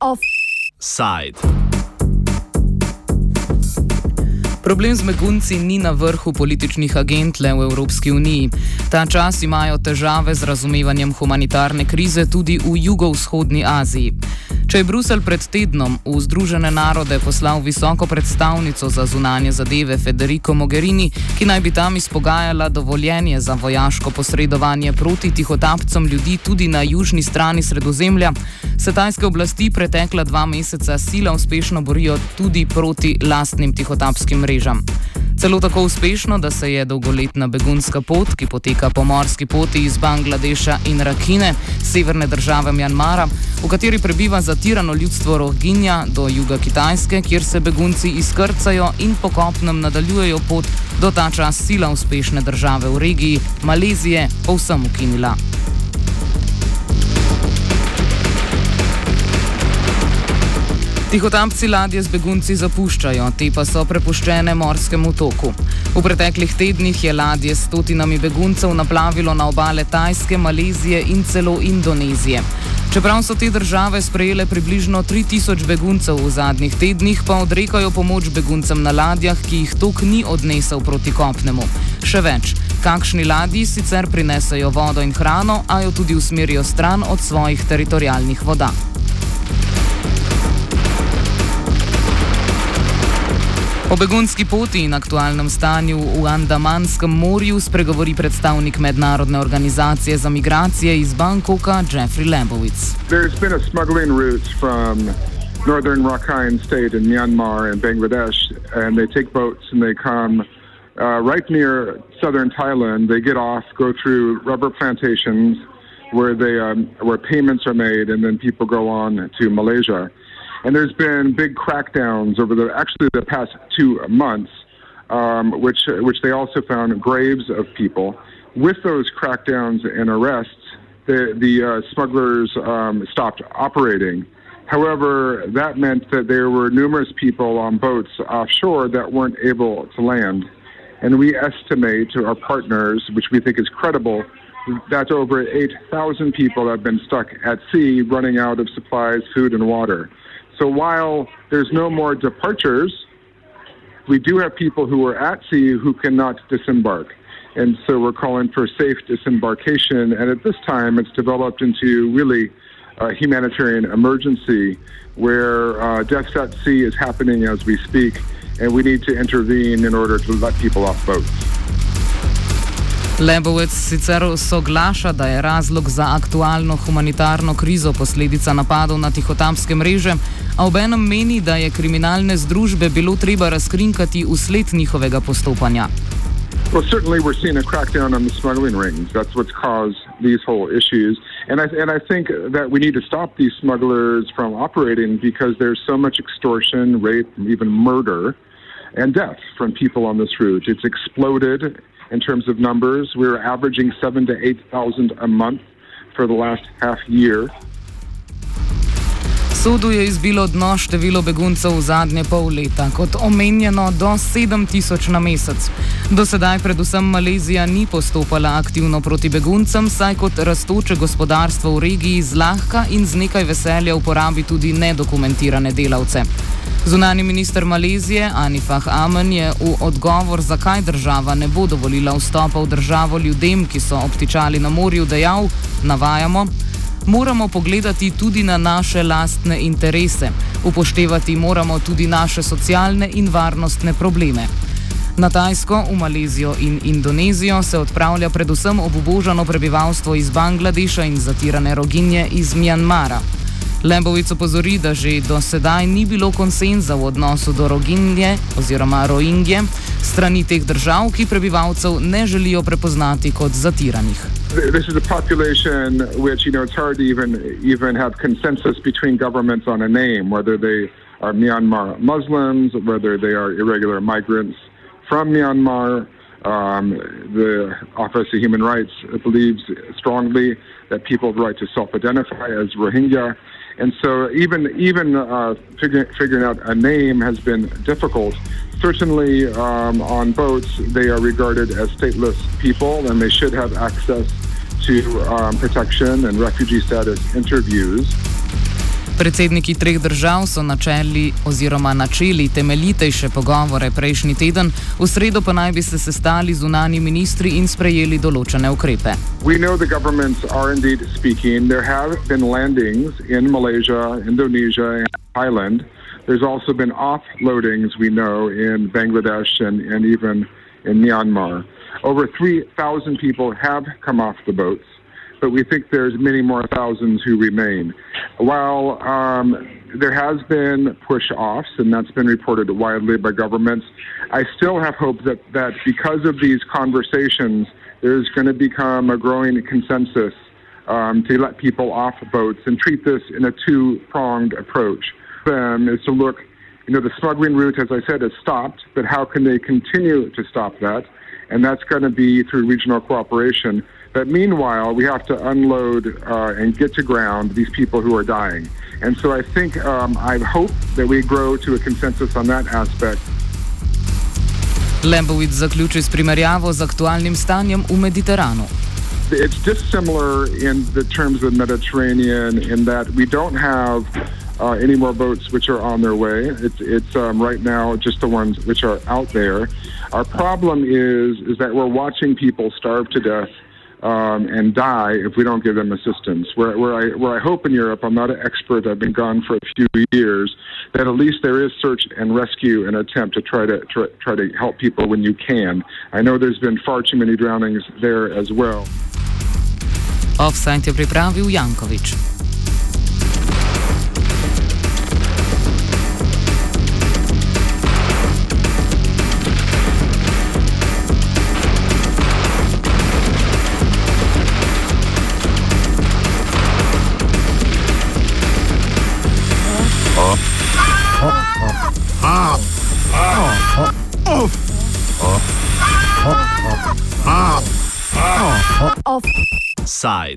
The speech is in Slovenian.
Offside. Problem z begunci ni na vrhu političnih agent le v Evropski uniji. Ta čas imajo težave z razumevanjem humanitarne krize tudi v jugovzhodni Aziji. Če je Bruselj pred tednom v Združene narode poslal visoko predstavnico za zunanje zadeve Federico Mogherini, ki naj bi tam izpogajala dovoljenje za vojaško posredovanje proti tihotapcem ljudi tudi na južni strani sredozemlja, se tajske oblasti pretekla dva meseca sila uspešno borijo tudi proti lastnim tihotapskim mrežam. Celo tako uspešno, da se je dolgoletna begunska pot, ki poteka po morski poti iz Bangladeša in Rakine, severne države Mjanmara, v kateri prebiva zatirano ljudstvo Rohingja do juga Kitajske, kjer se begunci izkrcajo in po kopnem nadaljujejo pot do ta čas sila uspešne države v regiji, Malezije, povsem ukinila. Tihotapci ladje z begunci zapuščajo, te pa so prepuščene morskemu toku. V preteklih tednih je ladje s stotinami beguncev naplavilo na obale Tajske, Malezije in celo Indonezije. Čeprav so te države sprejele približno 3000 beguncev v zadnjih tednih, pa odrekajo pomoč beguncem na ladjah, ki jih tok ni odnesel proti kopnemu. Še več, kakšni ladji sicer prinesajo vodo in hrano, a jo tudi usmerijo stran od svojih teritorijalnih voda. O begunski poti in aktualnem stanju v Andamanskem morju spregovori predstavnik mednarodne organizacije za migracije iz Bangkoka Jeffrey Lebowitz. Northern Rakhine State in Myanmar and Bangladesh, and they take boats and they come uh, right near southern Thailand. They get off, go through rubber plantations where they um, where payments are made, and then people go on to Malaysia. And there's been big crackdowns over the actually the past two months, um, which which they also found graves of people. With those crackdowns and arrests, the the uh, smugglers um, stopped operating. However, that meant that there were numerous people on boats offshore that weren't able to land. And we estimate to our partners, which we think is credible, that over 8,000 people have been stuck at sea running out of supplies, food, and water. So while there's no more departures, we do have people who are at sea who cannot disembark. And so we're calling for safe disembarkation. And at this time, it's developed into really a humanitarian emergency where uh, death at sea is happening as we speak. And we need to intervene in order to let people off boats. Lebovec sicer soglaša, da je razlog za aktualno humanitarno krizo posledica napadov na tihotapske mreže, a obenem meni, da je kriminalne združbe bilo treba razkrinkati usled njihovega postopanja. Well, certainly we're seeing a crackdown on the smuggling rings. That's what's caused these whole issues. And I, and I think that we need to stop these smugglers from operating because there's so much extortion, rape, even murder, and death from people on this route. It's exploded in terms of numbers. We're averaging seven to 8,000 a month for the last half year. Sodu je izbilo dno število beguncev v zadnje pol leta, kot omenjeno, do 7000 na mesec. Do sedaj predvsem Malezija ni postopala aktivno proti beguncem, saj kot raztoče gospodarstvo v regiji zlahka in z nekaj veselja uporabi tudi nedokumentirane delavce. Zunani minister Malezije Anifah Amen je v odgovor, zakaj država ne bo dovolila vstopa v državo ljudem, ki so obtičali na morju, dejal: Navajamo moramo pogledati tudi na naše lastne interese, upoštevati moramo tudi naše socialne in varnostne probleme. Na Tajsko, v Malezijo in Indonezijo se odpravlja predvsem obubožano prebivalstvo iz Bangladeša in zatirane roginje iz Mjanmara. Lebovic opozori, da že do sedaj ni bilo konsenza v odnosu do roginje oziroma roingje strani teh držav, ki prebivalcev ne želijo prepoznati kot zatiranih. this is a population which you know it's hard to even even have consensus between governments on a name, whether they are Myanmar Muslims, whether they are irregular migrants from Myanmar. Um, the Office of Human Rights believes strongly that people have the right to self-identify as Rohingya, And so even even uh, figuring, figuring out a name has been difficult. Certainly um, on boats, they are regarded as stateless people and they should have access to um, protection and refugee status interviews. Predsedniki treh držav so načeli oziroma načeli temeljitejše pogovore prejšnji teden, v sredo pa naj bi se sestali zunani ministri in sprejeli določene ukrepe. We know the governments are indeed speaking. There have been landings in Malaysia, Indonesia, and Thailand. There's also been offloadings, we know, in Bangladesh and, and even in Myanmar. Over 3,000 people have come off the boats. But we think there's many more thousands who remain. While um, there has been push-offs, and that's been reported widely by governments, I still have hope that, that because of these conversations, there's going to become a growing consensus um, to let people off boats and treat this in a two-pronged approach. Um, is to look, you know, the smuggling route, as I said, has stopped, but how can they continue to stop that? And that's going to be through regional cooperation. But meanwhile, we have to unload uh, and get to ground these people who are dying. And so I think, um, I hope that we grow to a consensus on that aspect. Lebovic zaključi s primerjavo z aktualnim stanjem v Mediteranu. It's dissimilar in the terms of the Mediterranean in that we don't have uh, any more boats which are on their way. It's, it's um, right now just the ones which are out there. Our problem is is that we're watching people starve to death um, and die if we don't give them assistance. Where, where, I, where I hope in Europe, I'm not an expert, I've been gone for a few years, that at least there is search and rescue and attempt to try to try, try to help people when you can. I know there's been far too many drownings there as well. Offside je Jankovič. side.